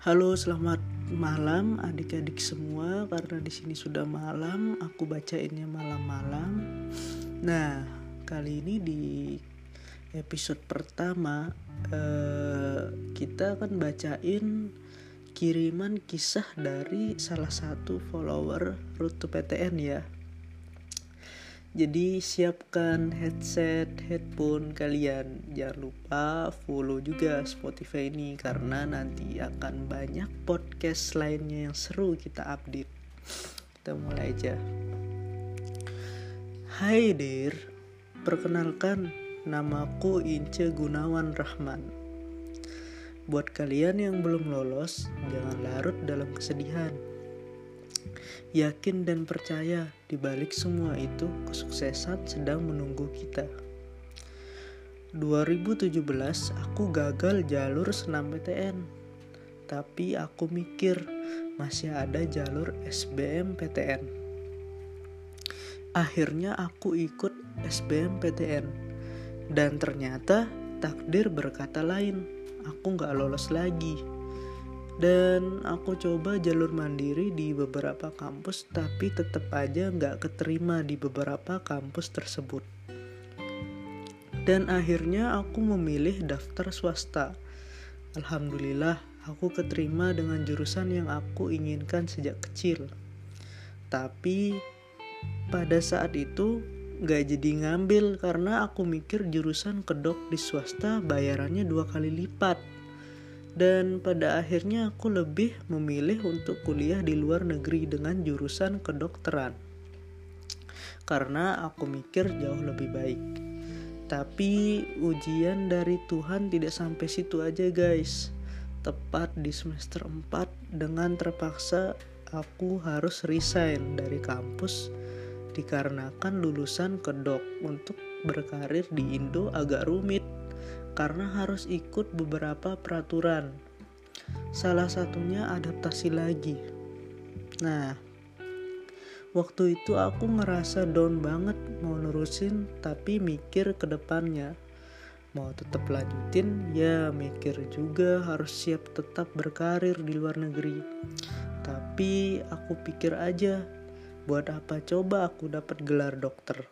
Halo, selamat malam adik-adik semua. Karena di sini sudah malam, aku bacainnya malam-malam. Nah, kali ini di episode pertama eh, kita akan bacain kiriman kisah dari salah satu follower to PTN ya. Jadi siapkan headset, headphone kalian. Jangan lupa follow juga Spotify ini karena nanti akan banyak podcast lainnya yang seru kita update. Kita mulai aja. Hai Dir, perkenalkan namaku Ince Gunawan Rahman. Buat kalian yang belum lolos, jangan larut dalam kesedihan Yakin dan percaya di balik semua itu kesuksesan sedang menunggu kita. 2017 aku gagal jalur senam PTN. Tapi aku mikir masih ada jalur SBM PTN. Akhirnya aku ikut SBM PTN. Dan ternyata takdir berkata lain. Aku gak lolos lagi dan aku coba jalur mandiri di beberapa kampus tapi tetap aja nggak keterima di beberapa kampus tersebut. Dan akhirnya aku memilih daftar swasta. Alhamdulillah aku keterima dengan jurusan yang aku inginkan sejak kecil. Tapi pada saat itu gak jadi ngambil karena aku mikir jurusan kedok di swasta bayarannya dua kali lipat dan pada akhirnya aku lebih memilih untuk kuliah di luar negeri dengan jurusan kedokteran. Karena aku mikir jauh lebih baik. Tapi ujian dari Tuhan tidak sampai situ aja guys. Tepat di semester 4 dengan terpaksa aku harus resign dari kampus dikarenakan lulusan kedok untuk berkarir di Indo agak rumit karena harus ikut beberapa peraturan. Salah satunya adaptasi lagi. Nah, waktu itu aku ngerasa down banget mau nerusin tapi mikir ke depannya. Mau tetap lanjutin, ya mikir juga harus siap tetap berkarir di luar negeri. Tapi aku pikir aja, buat apa coba aku dapat gelar dokter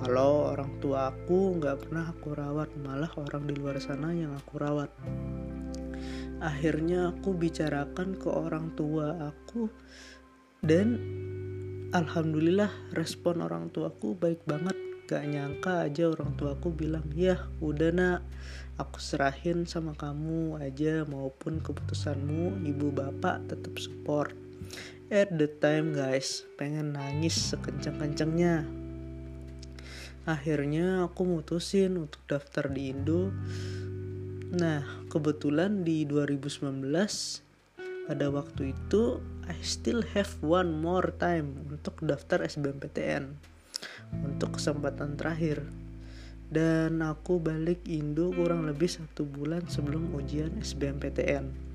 kalau orang tua aku nggak pernah aku rawat malah orang di luar sana yang aku rawat. Akhirnya aku bicarakan ke orang tua aku dan alhamdulillah respon orang tuaku baik banget. Gak nyangka aja orang tuaku bilang ya udah nak. Aku serahin sama kamu aja maupun keputusanmu. Ibu bapak tetap support. At the time guys pengen nangis sekencang-kencangnya akhirnya aku mutusin untuk daftar di Indo. Nah kebetulan di 2019 pada waktu itu I still have one more time untuk daftar SBMPTN untuk kesempatan terakhir. Dan aku balik Indo kurang lebih satu bulan sebelum ujian SBMPTN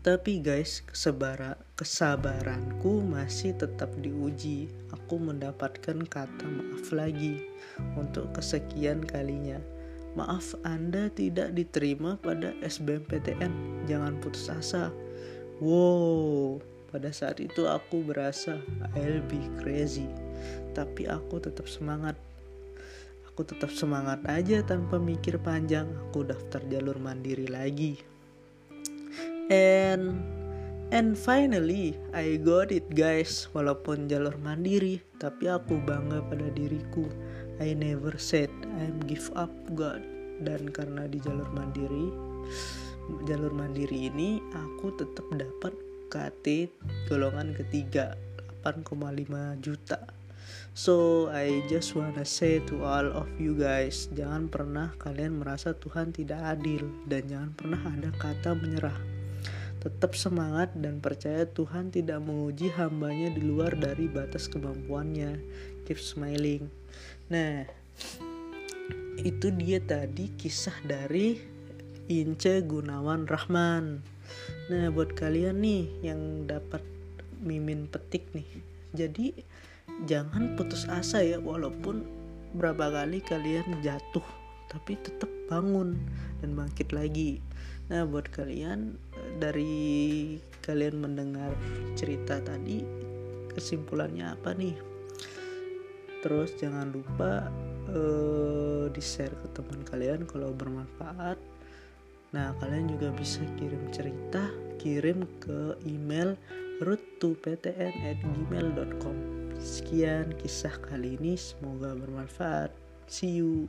tapi guys, kesebara, kesabaranku masih tetap diuji. Aku mendapatkan kata maaf lagi untuk kesekian kalinya. Maaf Anda tidak diterima pada SBMPTN. Jangan putus asa. Wow, pada saat itu aku berasa I'll be crazy. Tapi aku tetap semangat. Aku tetap semangat aja tanpa mikir panjang. Aku daftar jalur mandiri lagi and and finally I got it guys. Walaupun jalur mandiri tapi aku bangga pada diriku. I never said I'm give up God. Dan karena di jalur mandiri jalur mandiri ini aku tetap dapat KT golongan ketiga 8,5 juta. So I just wanna say to all of you guys Jangan pernah kalian merasa Tuhan tidak adil Dan jangan pernah ada kata menyerah Tetap semangat dan percaya Tuhan tidak menguji hambanya di luar dari batas kemampuannya. Keep smiling. Nah, itu dia tadi kisah dari Ince Gunawan Rahman. Nah, buat kalian nih yang dapat mimin petik nih. Jadi jangan putus asa ya walaupun berapa kali kalian jatuh tapi tetap bangun dan bangkit lagi. Nah buat kalian eh, dari kalian mendengar cerita tadi kesimpulannya apa nih? Terus jangan lupa uh, di share ke teman kalian kalau bermanfaat. Nah kalian juga bisa kirim cerita kirim ke email root2ptn@gmail.com sekian kisah kali ini semoga bermanfaat. See you